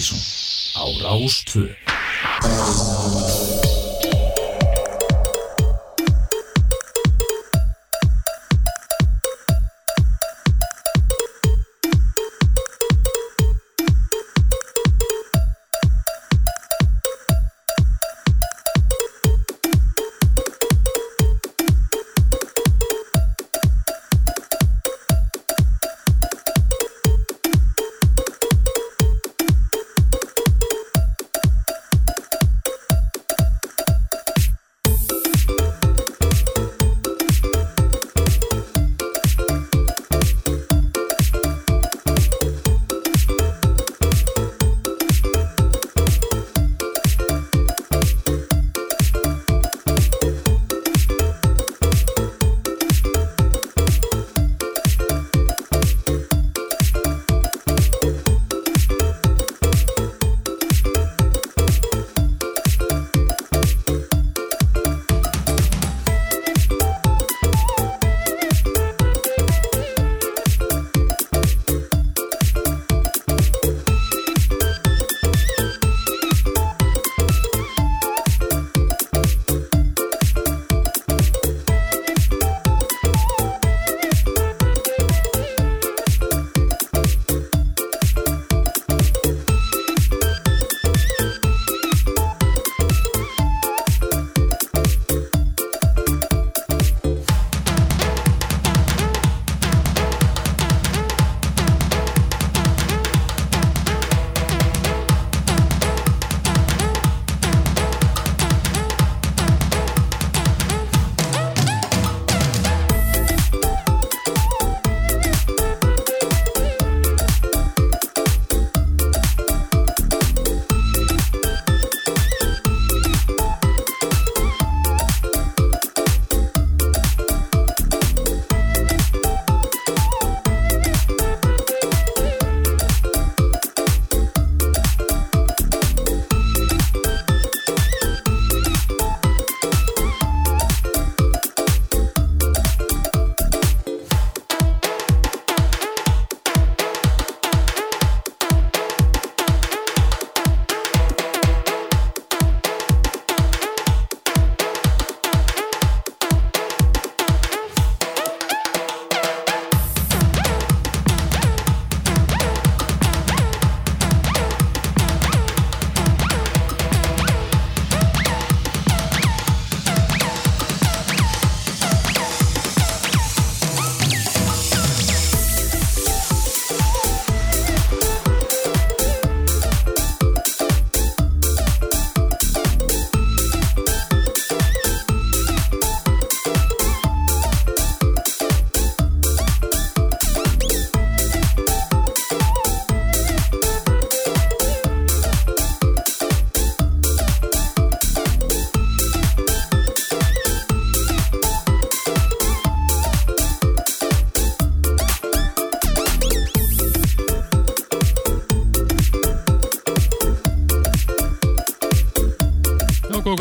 Partíson á Rástföð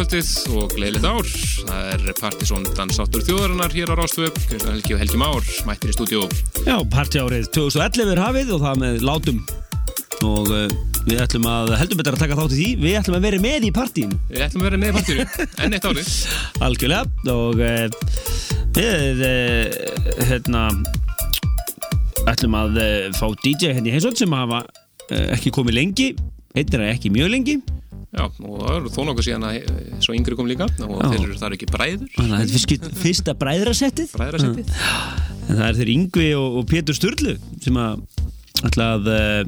kvöldið og gleðilegt ár. Það er Partisón dansáttur þjóðarinnar hér á Rástvöp, Kristján Helgi og Helgi Már, mættir í stúdíu. Já, partiárið 2011 er hafið og það með látum og uh, við ætlum að heldum betur að taka þátt í því, við ætlum að vera með í partín. Við ætlum að vera með í partínu, enn eitt árið. Algjörlega og uh, við uh, hérna ætlum að fá DJ henni Heysson sem hafa ekki komið lengi, heitir það ekki mjög lengi Já, og það eru þó nokkuð síðan að eh, svo yngri kom líka og Já. þeir eru þar ekki bræður. Þannig að þetta er fyrsta bræðrasettið. Bræðrasettið. En það er þeir Yngvi og, og Pétur Sturlu sem að ætla að uh,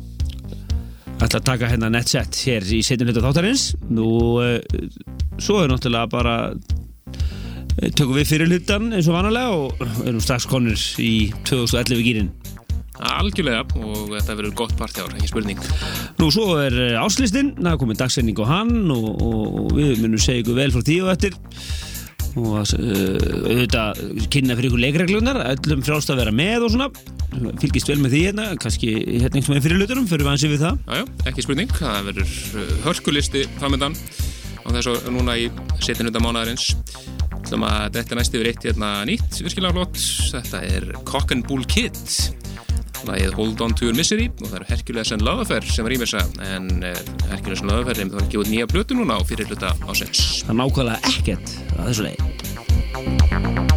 ætla að taka hérna nettsett hér í setjum hlutu þáttarins. Nú, uh, svo er náttúrulega bara tökum við fyrir hlutan eins og vanalega og erum strax konur í 2011 gýrin Algjörlega og þetta verður gott partjár, ekki spurning. Nú svo er eh, áslistinn, það er komið dagsending á hann og, og við munum segja ykkur vel frá því og eftir. Og uh, auðvitað kynna fyrir ykkur leikreglunar, öllum frálst að vera með og svona, fylgist vel með því hérna, kannski hérna einhvers með fyrir luturum, fyrir við ansið við það. Jájá, ekki spurning, það verður eh, hörkulisti framöndan. Og þess að núna í setjununda mánadarins þetta næsti verið eitt hérna nýtt virkilega flott, þetta er Cock and Bull Kid lagið Hold On To Your Misery. Og það eru Hercules and Loveaffair sem er ímessa en uh, Hercules and Loveaffair er með það út nýja blötu núna á fyrir hluta ásins Það nákvæmlega ekkert að þessu leið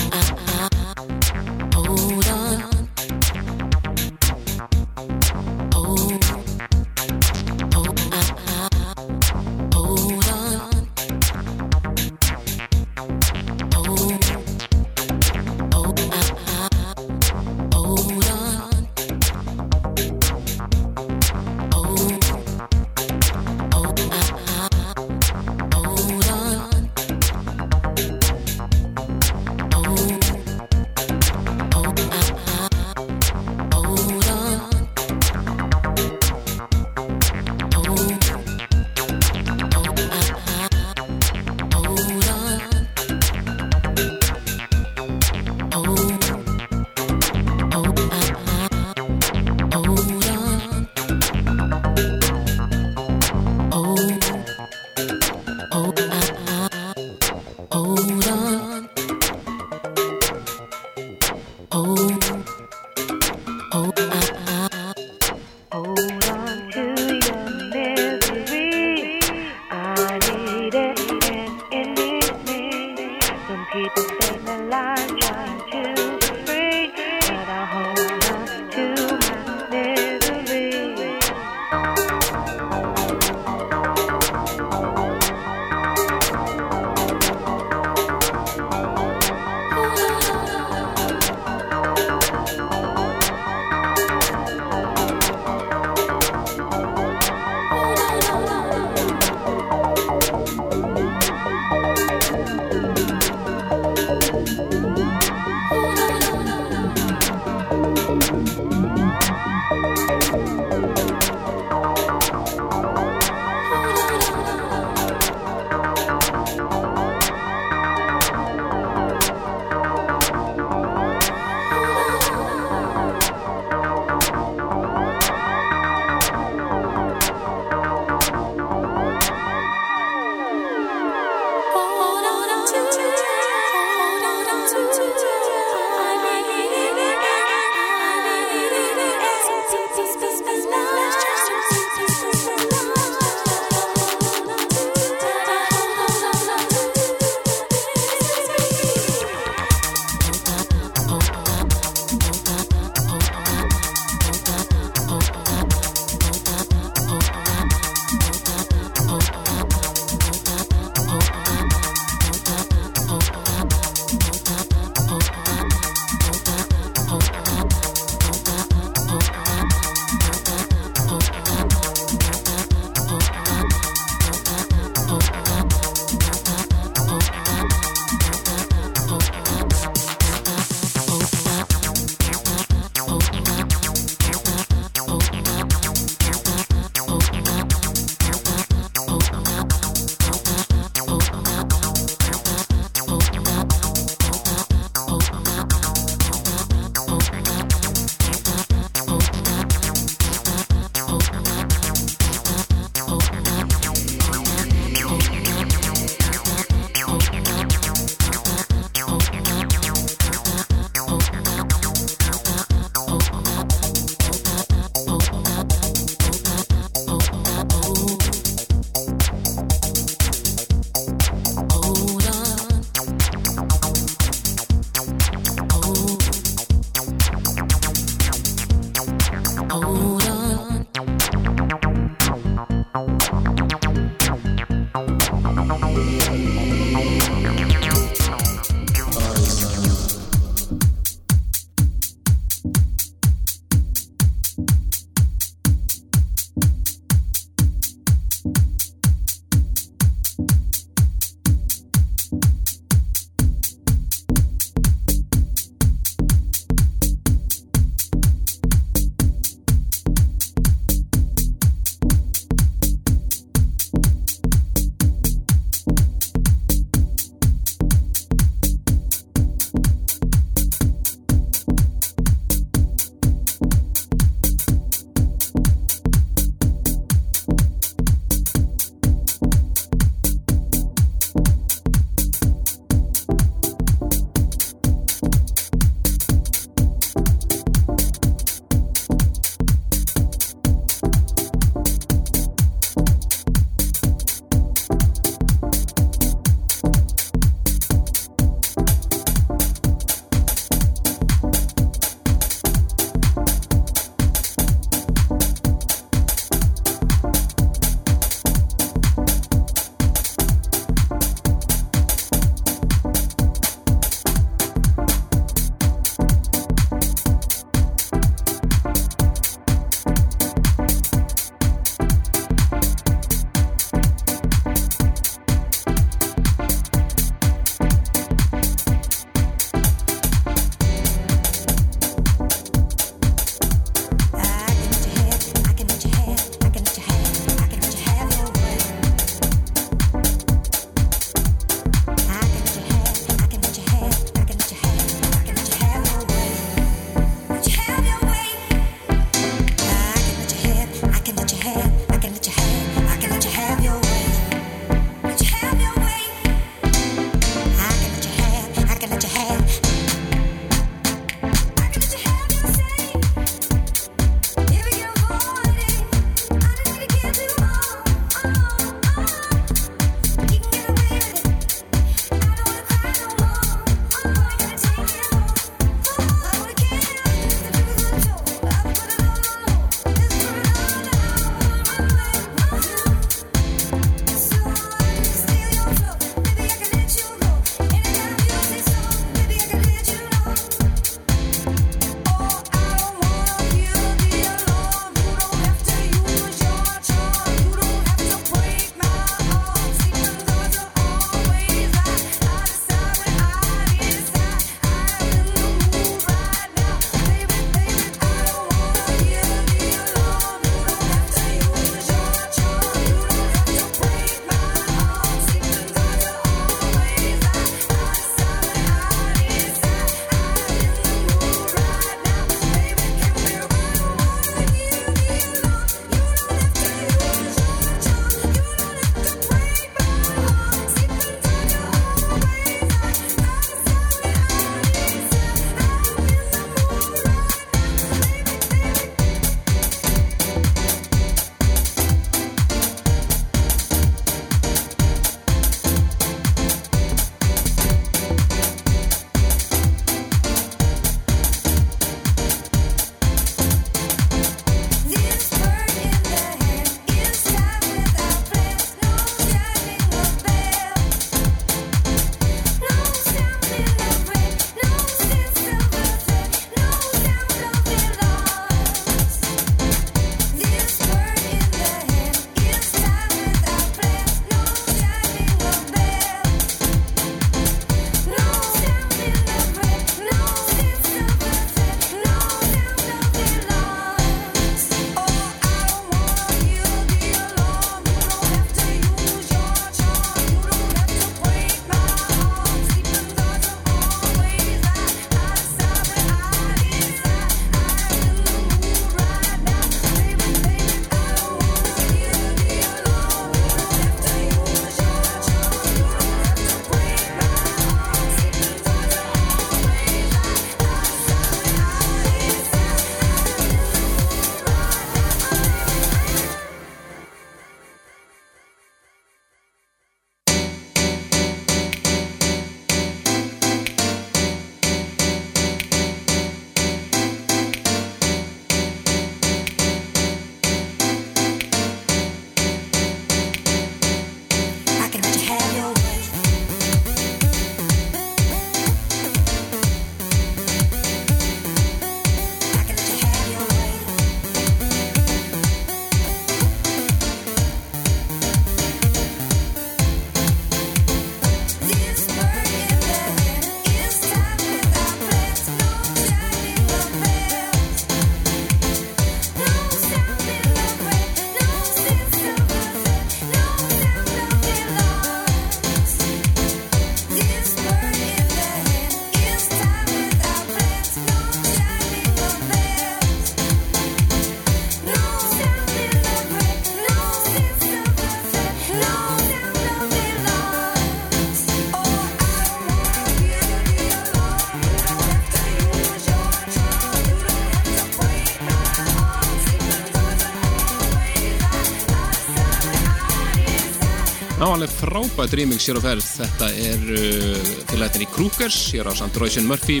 alveg frábært remix hér á ferð. Þetta er uh, félagatinn í Krúkers, hér á samt Royce Murphy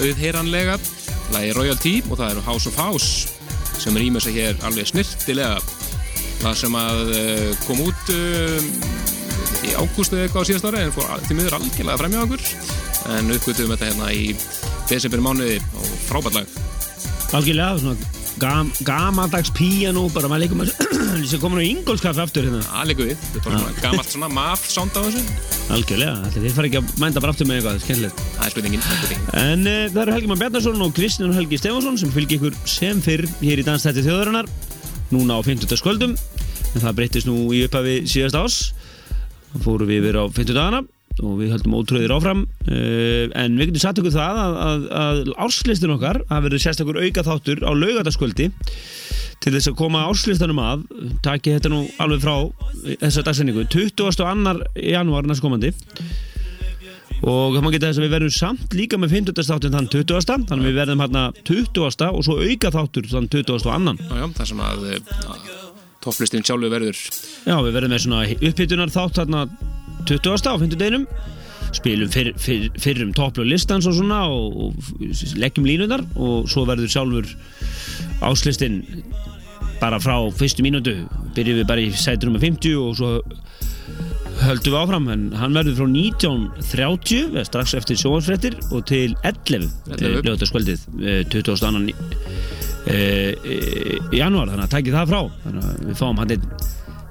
auðheranlega, lagi Royalty og það eru House of House sem rýmur sig hér alveg snirtilega. Það sem að uh, kom út uh, í ágústu eitthvað á síðast ári en fór til miður algjörlega fremja okkur en uppgötum þetta hérna í desember mánuði og frábært lag. Algjörlega, svona gam, gamaldags píanó, bara maður leikum að sem komin á Ingolskaffi aftur hérna. Það leikum við, þetta er bara svona gamalt svona math sound á þessu. Algjörlega, þetta þið fara ekki að mænda bara aftur með eitthvað, skemmtilegt. Það er spurningin, það er spurningin. En uh, það eru Helgi Mann Bjarnarsson og Kristján Helgi Stefansson sem fylgir ykkur sem fyrr hér í Danstætti þjóðarinnar núna á 50. skvöldum en það breytist nú í upphafi síðast ás þá fórum við yfir á 50 dagana og við höldum ótröðir áfram uh, en við getum satt ykkur það að, að, að árslistin okkar hafa verið sérstakur auka þáttur á laugadaskvöldi til þess að koma árslistanum að taki þetta nú alveg frá þessa dagsendingu 22. janúar næst komandi og það má geta þess að við verðum samt líka með 50. þáttin þann 20. þannig að við verðum hérna 20. og svo auka þáttur þann 20. og annan Já, já, það sem að uh, topplistin sjálfu verður Já, við verðum með svona upphitunar þátt þarna 20. á 50 deginum spilum fyrr, fyrr, fyrrum topplu listans og svona og, og leggjum línunar og svo verður sjálfur áslistinn bara frá fyrstu mínútu byrjum við bara í sætur um 50 og svo höldum við áfram en hann verður frá 19.30 strax eftir sjóansfrettir og til 11 lögutaskvöldið 22. í janúar þannig að takja það frá þannig að við fáum hann einn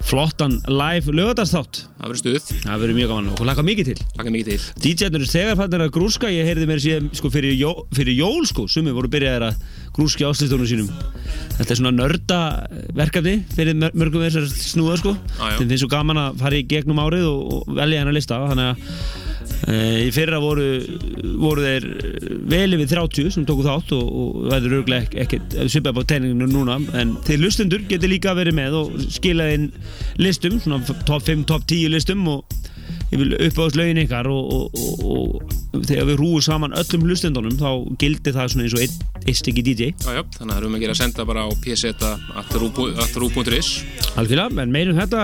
flottan live lögadagsþátt Það verður stuð, það verður mjög gaman. Og laka mikið til. Takka mikið til. DJ-nur er þegar fannir að grúska. Ég heyrði mér síðan sko, fyrir, jó, fyrir jól sko, sumi voru byrjaðir að grúski áslistunum sínum. Þetta er svona nörda verkefni fyrir mör- mörgum þessar snúða sko. Þeim finnst svo gaman að fara í gegnum árið og, og velja hennar lista. Þannig að í fyrra voru, voru þeir vel yfir 30 sem tóku þátt og, og verður örglega ekki, ekki svipað á teininginu núna en þeir lustendur getur líka verið með og skilað inn listum svona top 5, top 10 listum og ég vil uppáðast lögin ykkar og, og, og, og þegar við rúum saman öllum hlustendunum þá gildir það svona eins og ein stykki DJ Já, já, þannig að það erum við að senda bara á pseta.ru.is algjörlega, en meirum þetta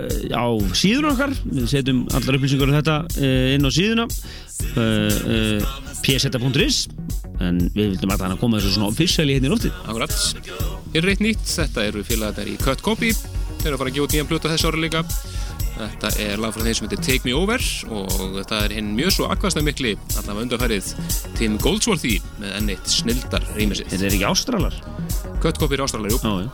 eh, á síðun okkar. Við setjum allar upplýsingar um þetta eh, inn á síðuna. Uh, pseta.is en við vildum að það koma þessu svona officially hérna í nóttið Akkurat. Hér er eitt nýtt, þetta eru félagarnir í Cut Copy. Þeir eru að fara að gefa út nýjan plötu þessu ári líka Þetta er lag frá þeim sem heitir Take Me Over og þetta er hinn mjög svo akkvæmsta mikli allavega undarfærið Tim Goldsworthy með ennitt snildar rýmisið Þetta er ekki ástralar? Cut Copy er ástralar, jú. Já, já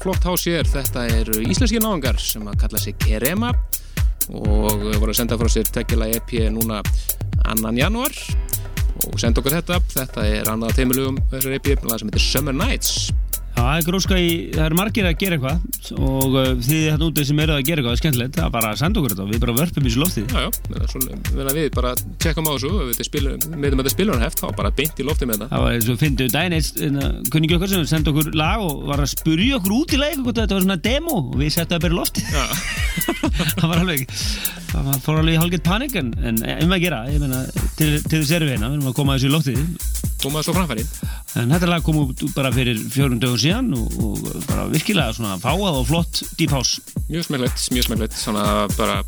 flott hás hér, þetta eru íslenski náðungar sem að kalla sig Kerema og voru að senda frá sér tekila EP núna annan janúar og senda okkur þetta, þetta er annað teimilugum þessar EP, lag sem heitir Summer Nights. Já, það er gróska í, það eru margir að gera eitthvað og uh, þið hérna úti sem eru að gera eitthvað skemmtilegt, það er bara að senda okkur þetta og við bara vörpum í þessu loftið. Já, já, það að við bara tjekkum á þessu, spilum, meðum þetta spilunarheft, þá bara beint í lofti með það Það var eins og fyndið daginn eitt kunningi okkar sem sendi okkur lag og var að spurja okkur út í leik og þetta var svona demo og við settum að byrja loftið. Það var alveg, það fór alveg í hálfgett panik en, en um að gera, ég meina, til, til þess erum við hérna, við erum að koma að þessu í loftið. komaði svo framfæri En þetta lag kom út bara fyrir fjórum dögum síðan og, og bara virkilega svona fáað og flott deep house. Mjög smekklegt, mjög smekklegt, svona bara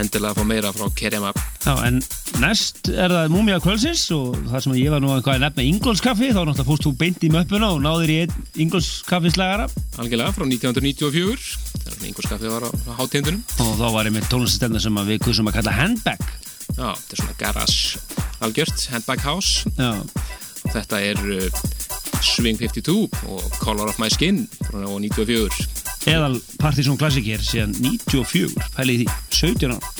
endilega að fá meira frá Kerema Já, en næst er það Múmia Kvölsins og það sem ég var nú eitthvað að nefna Ingolskaffi, þá náttúrulega fórst þú beint í möppuna og náðir í einn Ingolskaffislagara algjörlega frá 1994 þegar einhverskafið var á hátíðindunum. Og þá var ég með tónlistastefna sem við kursum að kalla Handbag. Já, þetta er svona garage algjört, Handbag House. Já, Þetta er uh, Swing 52 og Color of My Skin frá 94 eðal Partizón Classic er síðan 94, pælið í því, 17 ára.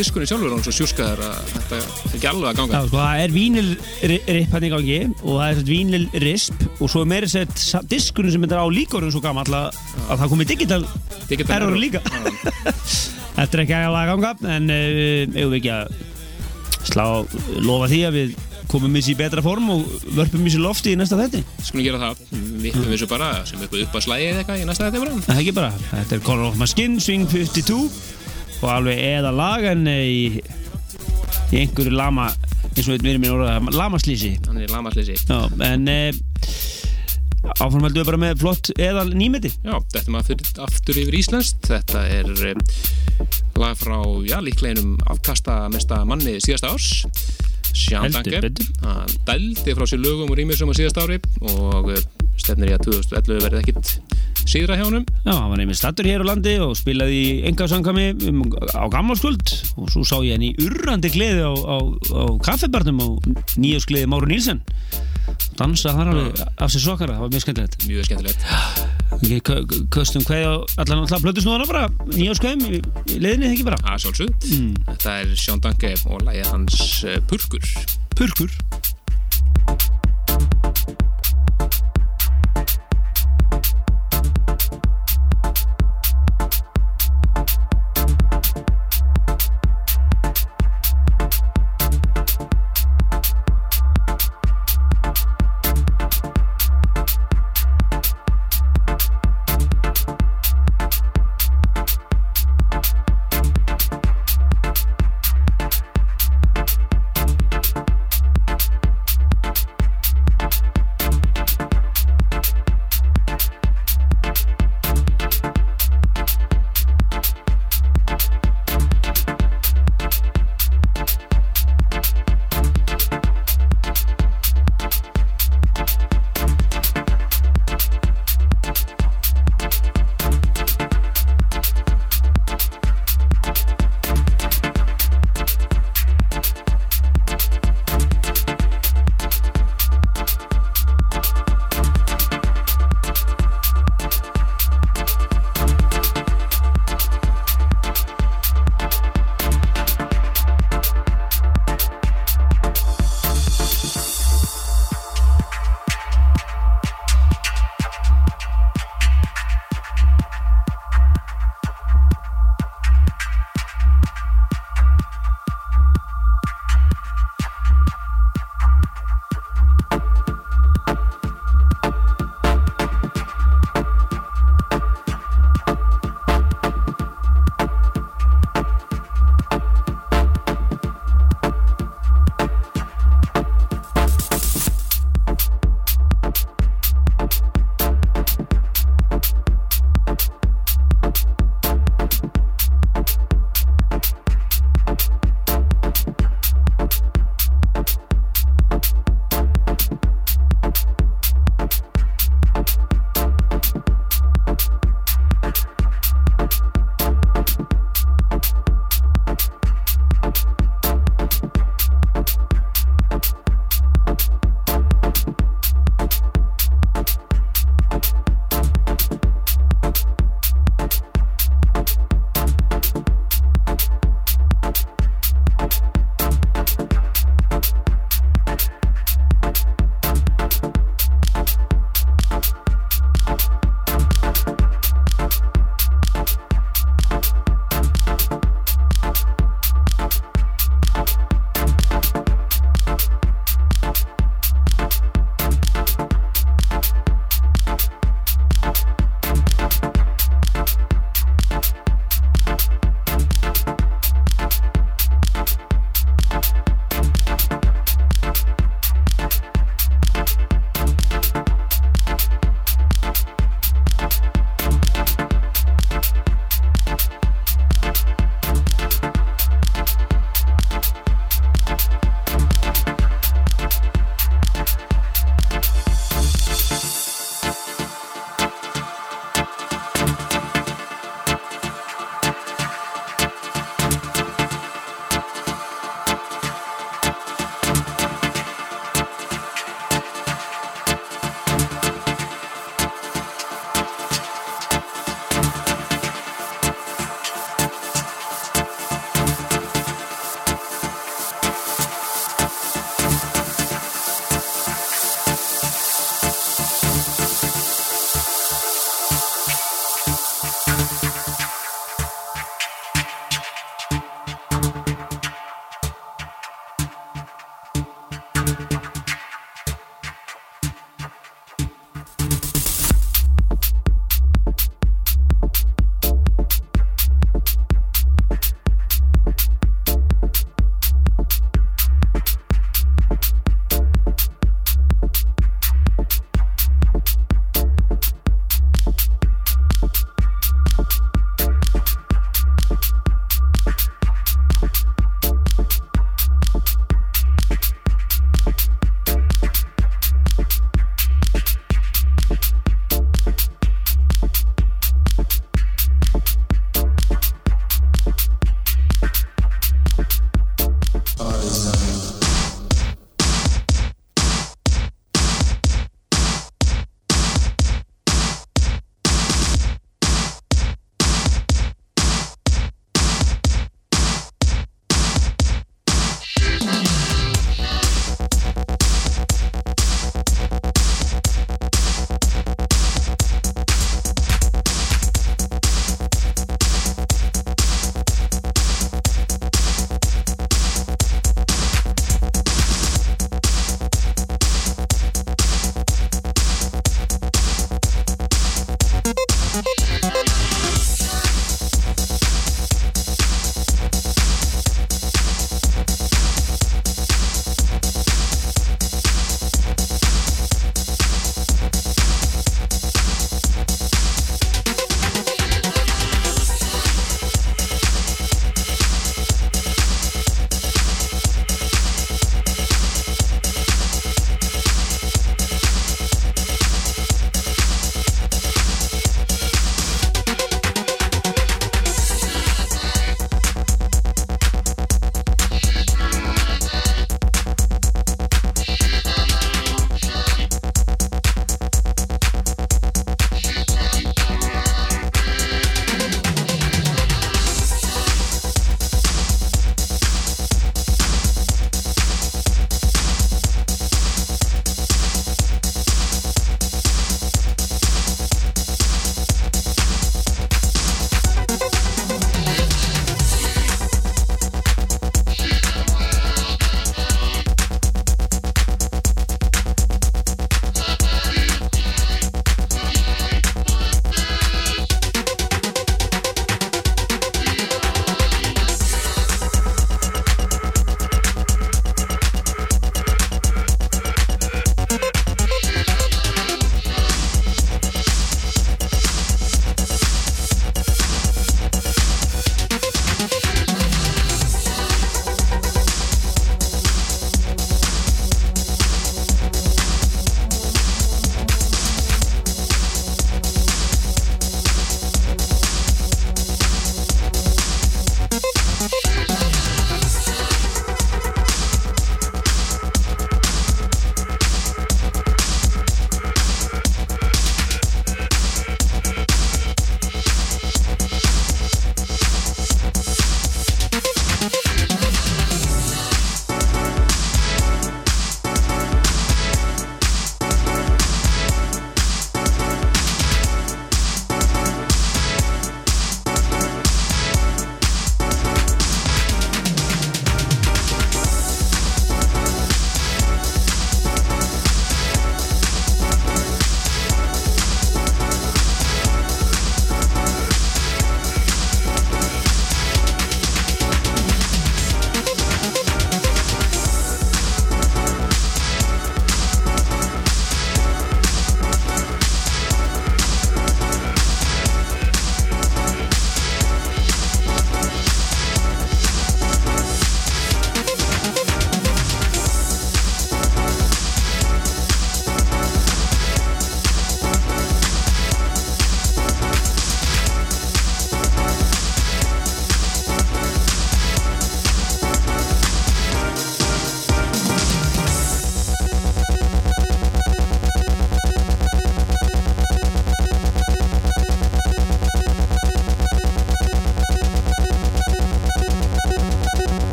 Diskunni sjálfur svo sjúskaður að þetta er ekki alveg að Já, ganga sko, það er vínilripp hann í gangi og það er vínilrisp og svo er meira sett diskurinn sem er á líkorinn svo gammal að, að það komið digital Digital error líka. Já. Þetta er ekki alveg að ganga en uh, eigum við ekki að slá, lofa því að við komum í sér betra form og vörpum í sér lofti í næsta þetti Skulum gera það, við höfum þessu bara sem eitthvað upp að slæði eða eitthvað í næsta bara. Það er ekki bara, þetta er Color of My Skin, Swing 52 og alveg eða lag en eh, í, í einhverju lama eins og við erum í orða lamaslýsi. Já, en e, áfram heldum við bara með flott eðal nýmeti Já, þetta maður aftur, aftur yfir Íslandst Þetta er eh, lag frá, já, líkleginum afkasta mesta manni síðasta árs. Sján Danke. Hann dældi frá sér lögum og rýmisum á síðasta ári og eh, stefnir í að 2011 verði ekkit síðra hjá honum. Já, hann var nefnir stattur hér á landi og spilaði í engasangami um, á gammalskvöld. Og svo sá ég henni urrandi gleði á, á, á kaffibarnum á nýjaskleði Máru Nílsen dansa þar alveg af sér svakara, það var mjög skemmtilegt. Mjög skemmtilegt. Köstum hvað á allan alltaf blöðusnúðana bara nýjáskvæðum í, í leiðinni ekki bara? Að sjálfsög þetta er Sjón Danke og lagið hans uh, Purkur. Purkur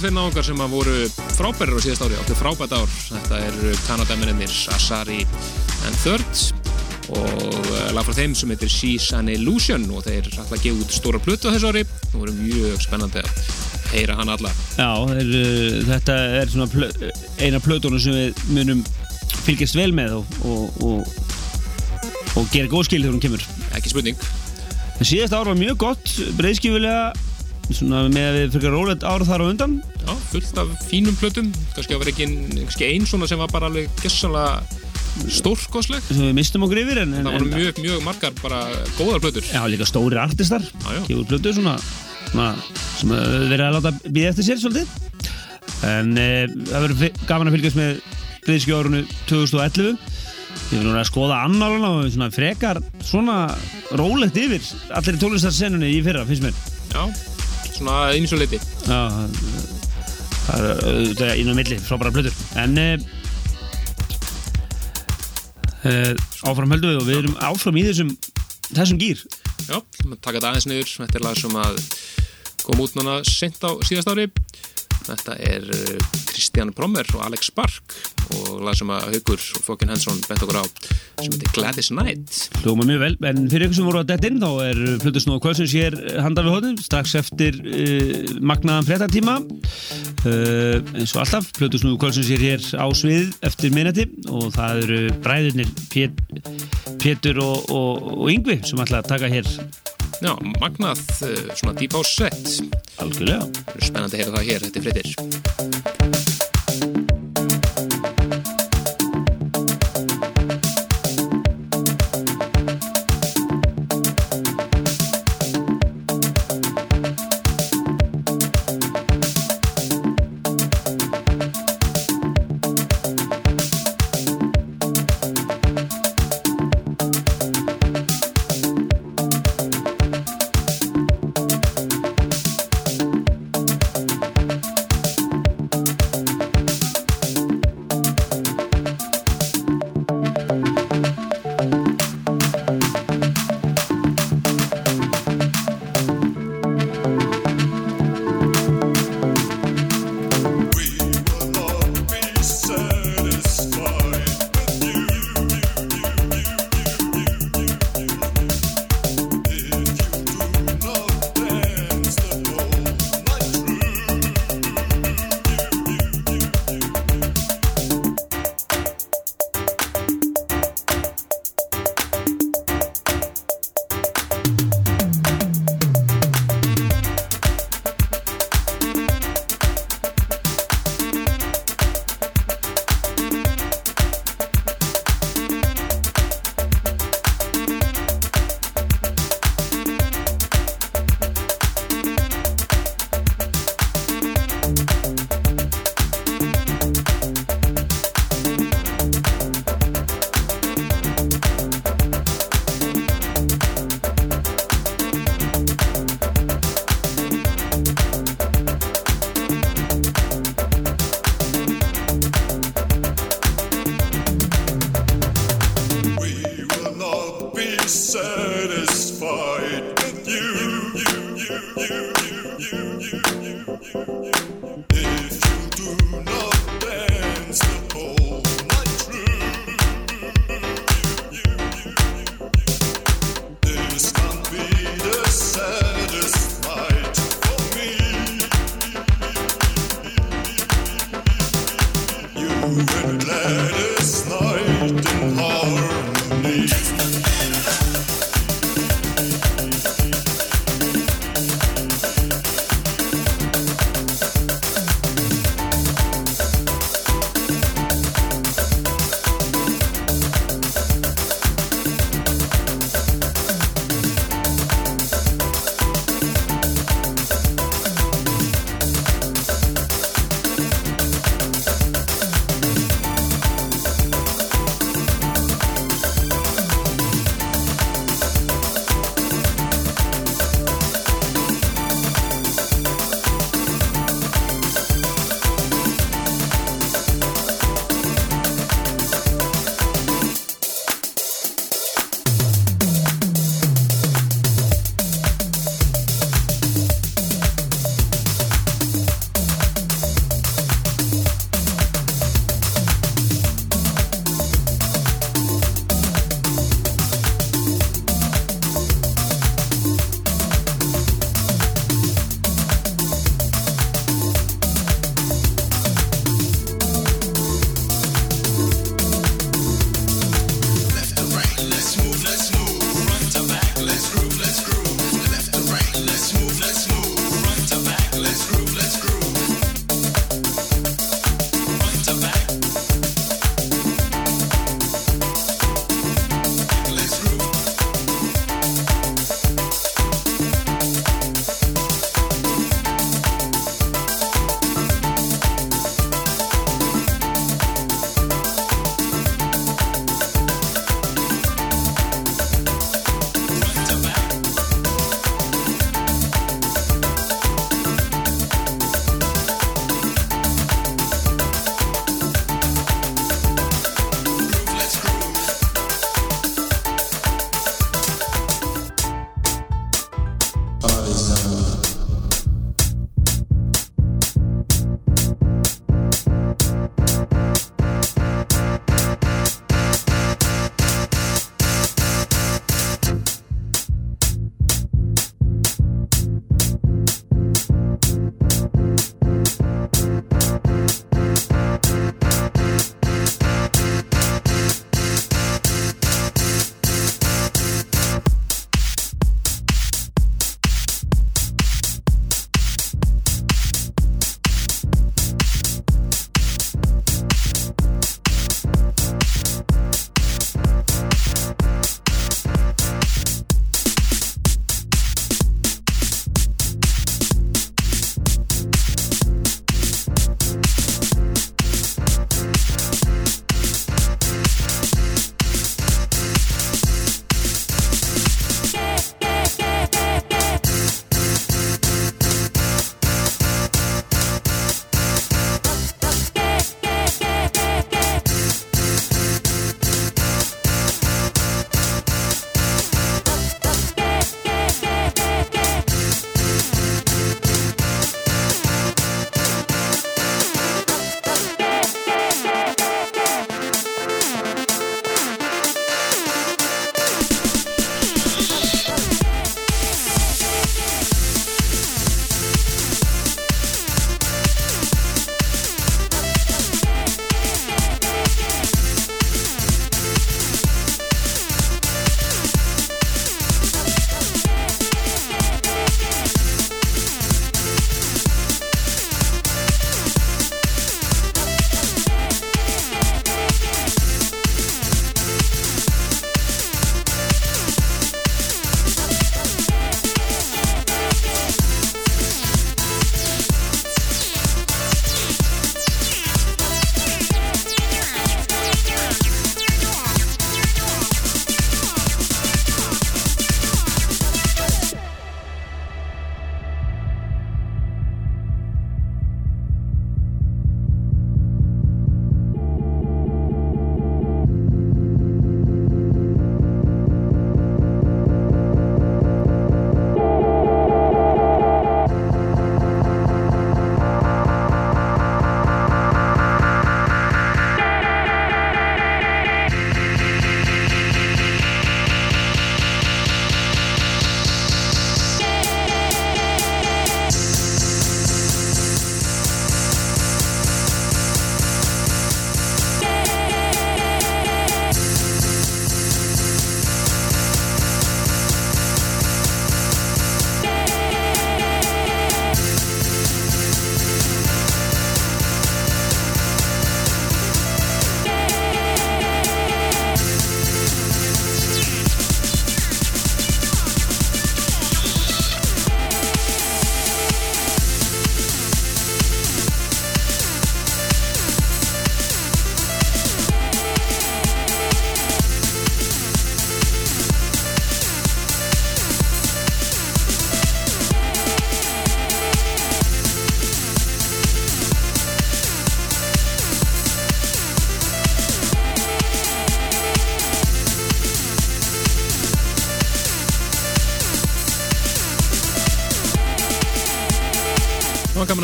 þeir náungar sem að voru frábærir á síðast ári, áttu frábært ár. Þetta er Kanadamennir Asari and Third og eh, lag frá þeim sem heitir She's an Illusion og þeir alltaf gefa út stóra plötu á þessu ári. Það voru mjög spennandi að heyra hann alla. Já, þeir, uh, þetta er svona plö, eina plötunum sem við munum fylgjast vel með og, og, og, og gera góð skil þegar hún kemur. Ekki spurning. En síðast ár var mjög gott, breyðskifulega, svona með við fyrir rólegt ár þar á undan. Já, fullt af fínum plötum. Kannski að vera ekki ein- kannski ein svona sem var bara alveg gessanlega stórkosleg. sem við mistum okkur yfir en, en, Það voru mjög, mjög margar bara góðar plötur. já, líka stóri artistar gefur plötu svona, svona sem hefur verið að láta býða eftir sér svolítið en e, það verður gaman að fylgjast með breyðskjórunu 2011 við erum að skoða annáluna og svona frekar svona rólegt yfir allir í tónlistarsennunni í fyrra finnst mér Já, svona eins og leiti. Já, það er auðvitað inn á milli frábæra plötur en e, e, áfram höldum við og við erum áfram í þessum þessum gýr Já, taka þetta aðeins niður. Þetta er lag sem að kom út núna sent á síðast ári. Þetta er Kristján Brommer og Alex Spark og lag sem að Haugur og Fokkin Hansson bent okkur á sem heitir Gladys Night. Hljóma mjög vel, en fyrir ykkur sem voru að detta inn þá er Plutusnóð Kvölsins hér handa við hóðum strax eftir uh, magnaðan fréttatíma uh, eins og alltaf Plutusnóð Kvölsins er hér á svið eftir minnati og það eru bræðurnir Pét, Pétur og, og, og Yngvi sem ætla að taka hér Já, magnað uh, svona deep house set. algjörlega Spennandi að heyra það hér, þetta er fréttir.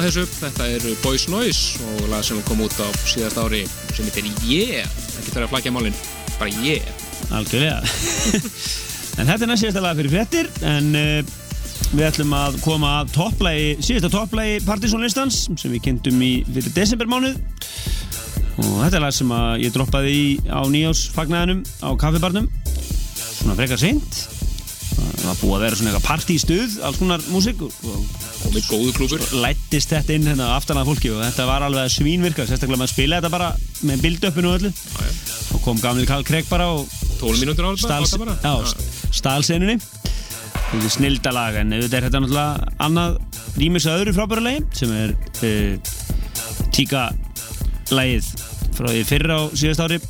Þessu. Þetta er Boys Noise og lag sem kom út á síðast ári sem heitir Yeah. Ekki þarf að flækja málinn, bara Yeah. Algjörlega En þetta er næst síðasta lag fyrir fréttir En uh, við ætlum að koma að topplægi, síðasta topplægi Partizónlistans sem við kynntum í fyrir desembermánuð og þetta er lag sem ég droppaði í á nýjásfagnæðinum á kaffibarnum svona frekar seint það var búið að vera svona eitthvað partístuð alls konar músík og, með góðu klúpur. lættist þetta inn hérna aftan að fólki og þetta var alveg svínvirka sérstaklega með að spila þetta bara með build-upinu og öllu Já, og kom gamli Karl Craig bara og 12 mínútur á stals, þetta þetta er snildalag en auðvitað er þetta náttúrulega annað rýmis að öðru frábæra lagi sem er uh, tíka lagið frá því fyrra á síðast ári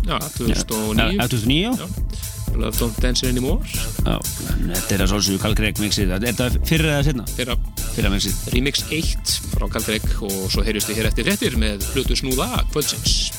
Já, 2009. Já, 2009 já. Já. Love Don't Dance Anymore. Já, þetta er að svolsögðu Karl Craig mixið er þetta fyrra eða setna? Fyrra fyrra mixið Remix 1 frá Kaldreg og svo heyrjumst við hér eftir réttir með hlutu snúða kvöldsins.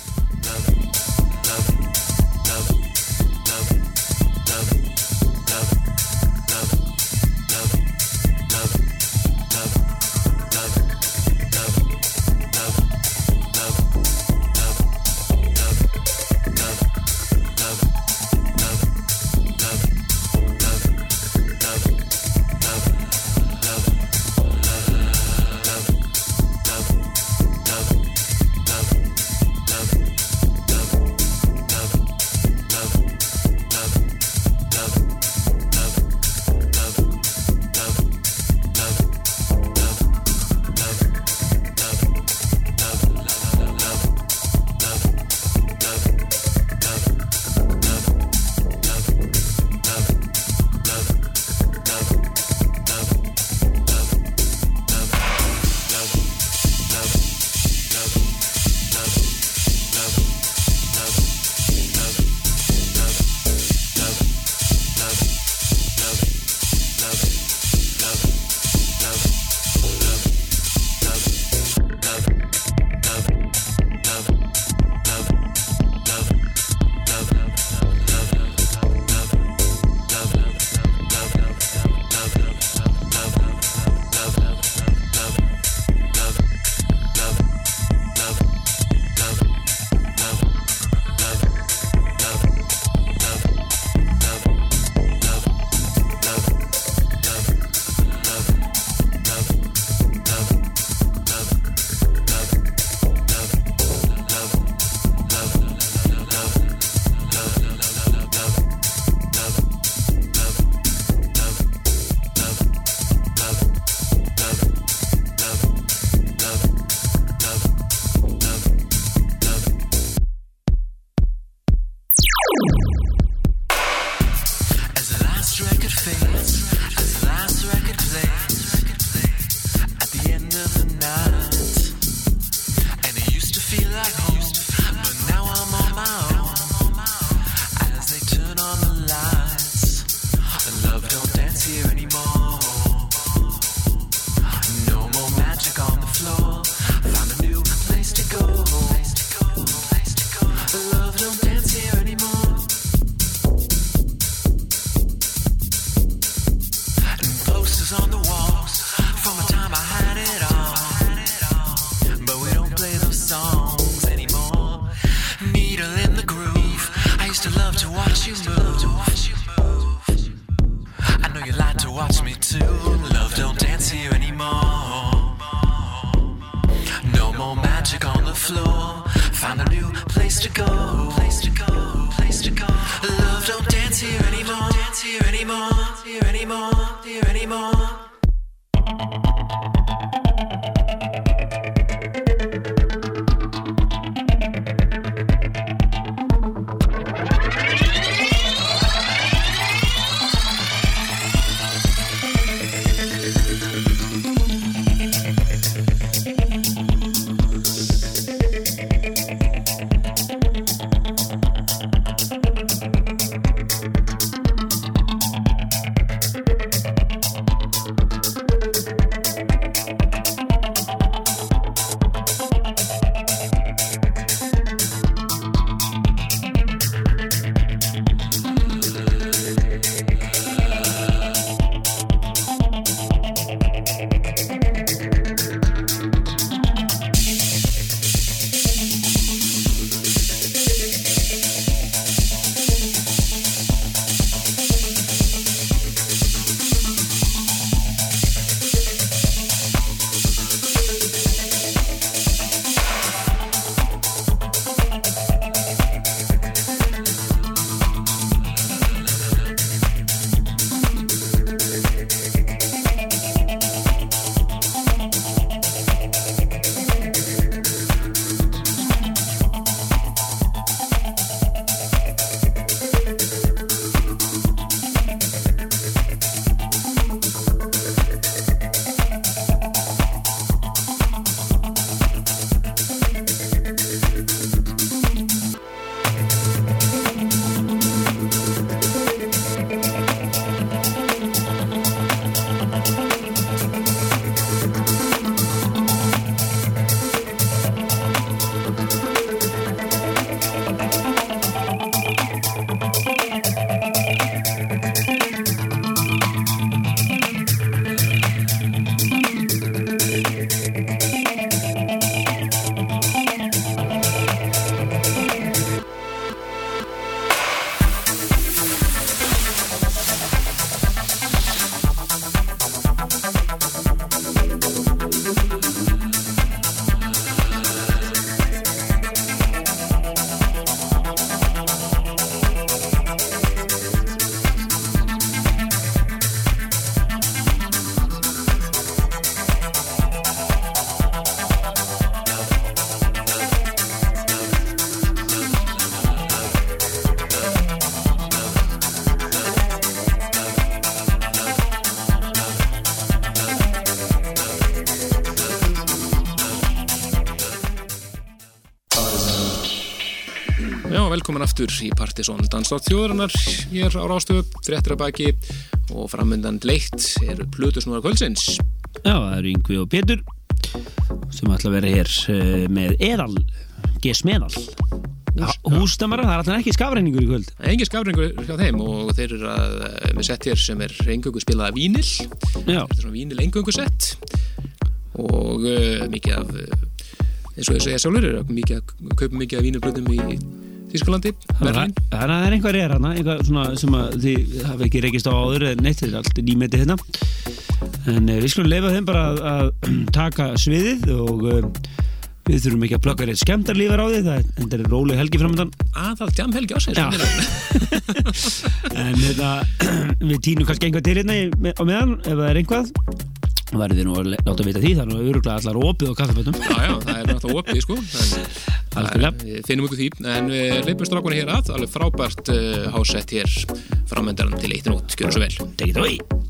Aftur í Partisón Danstátt þjóðarinnar hér á Rástöðu, fréttir að baki og framöndan leitt eru Plutusnúðar kvöldsins. Já, það eru Yngvi og Pétur sem ætla að vera hér með Eðal, GS Meðal Hústamara, það er alltaf ekki skafreiningur í kvöld Það er engin skafringur hjá þeim og þeir eru að, með sett hér sem er engöngu spilaða vínil. Já, Þetta er svona vínil engöngu sett og uh, mikið af, eins og ég segja sjálfur, eru mikið að kaupa mikið af vínilblöðum í Að það er einhver er hana svona sem að þið hafa ekki reykist á áður eða neitt, þetta er allt nýmeti hérna en uh, við skulum leifa þeim bara að, að taka sviðið og uh, við þurfum ekki að plugga rétt skemmtarlífar á því það er, róleg helgi framöndan Aðal djam helgi. Já. en þetta, við týnum kannski einhvað til hérna á meðan ef það er einhvað verður þið nú að láta vita því þannig að öruglega allar opið á kaffefötum Já, já, það er náttúrulega opið, sko. En, Algjörlega. finnum ykkur því, en við leipum strákunni hér að, alveg frábært uh, hásett hér framöndan til eittin út, gjör svo vel. Take it away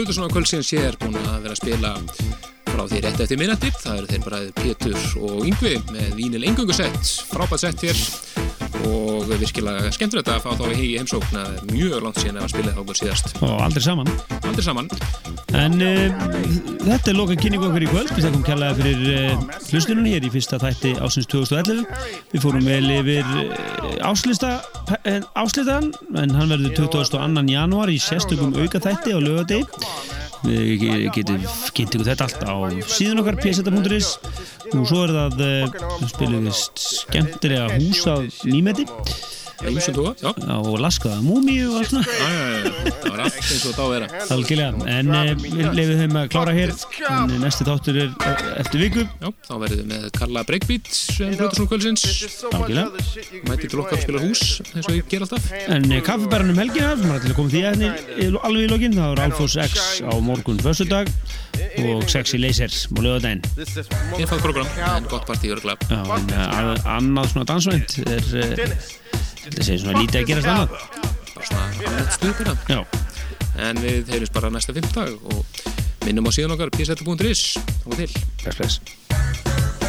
Plutusson á kvöldsins ég er búin að vera að spila frá því rétt eftir minnati það eru þeir bara Pétur og Yngvi með Vínil Engungusett, frábært sett hér. Og virkilega skemmtilegt að fá þá í heimsókn. Að mjög langt síðan að spila þá okkur síðast. Og aldrei saman. Aldrei saman. En uh, þetta er lokan kynningu okkur í kvöld. Við þakkum kjallaði fyrir uh, hlustunum hér í fyrsta þætti ásins 2011 við fórum vel yfir uh, áslista áslitan en hann verður 22. janúar í sérstökum auka þætti á lögadegi við getum kynnt ykkur þetta allt á síðan okkar pseta.is og svo er það spilum við skemmtilega hús á nýmeti og laskaða múmíu og allt svona. Það var allt eins og þá vera. Algjörlega, en uh, við lefum þeim að klára hér. En næsti þáttur er uh, eftir viku. Já, þá verðum við með Karla Breakbeat sem Plutusson kvöldsins. Algjörlega. Mæti til okkar að spila hús eins og ég ger alltaf. En uh, kaffibæran um helgina sem er til að koma því efni alveg í lokin, það er Alfons X á morgun föstudag og Sexy Laser á lögadaginn Einfað program, en gott partí örglega Já, en uh, annað svona dansvænt er þetta segir svona lítið að gerast annað. Bara svona Já, en við heyrjumst bara næsta fimmtag og minnum á síðan okkar pseta.is og til. Bless bless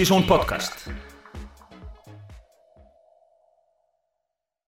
Partizón podcast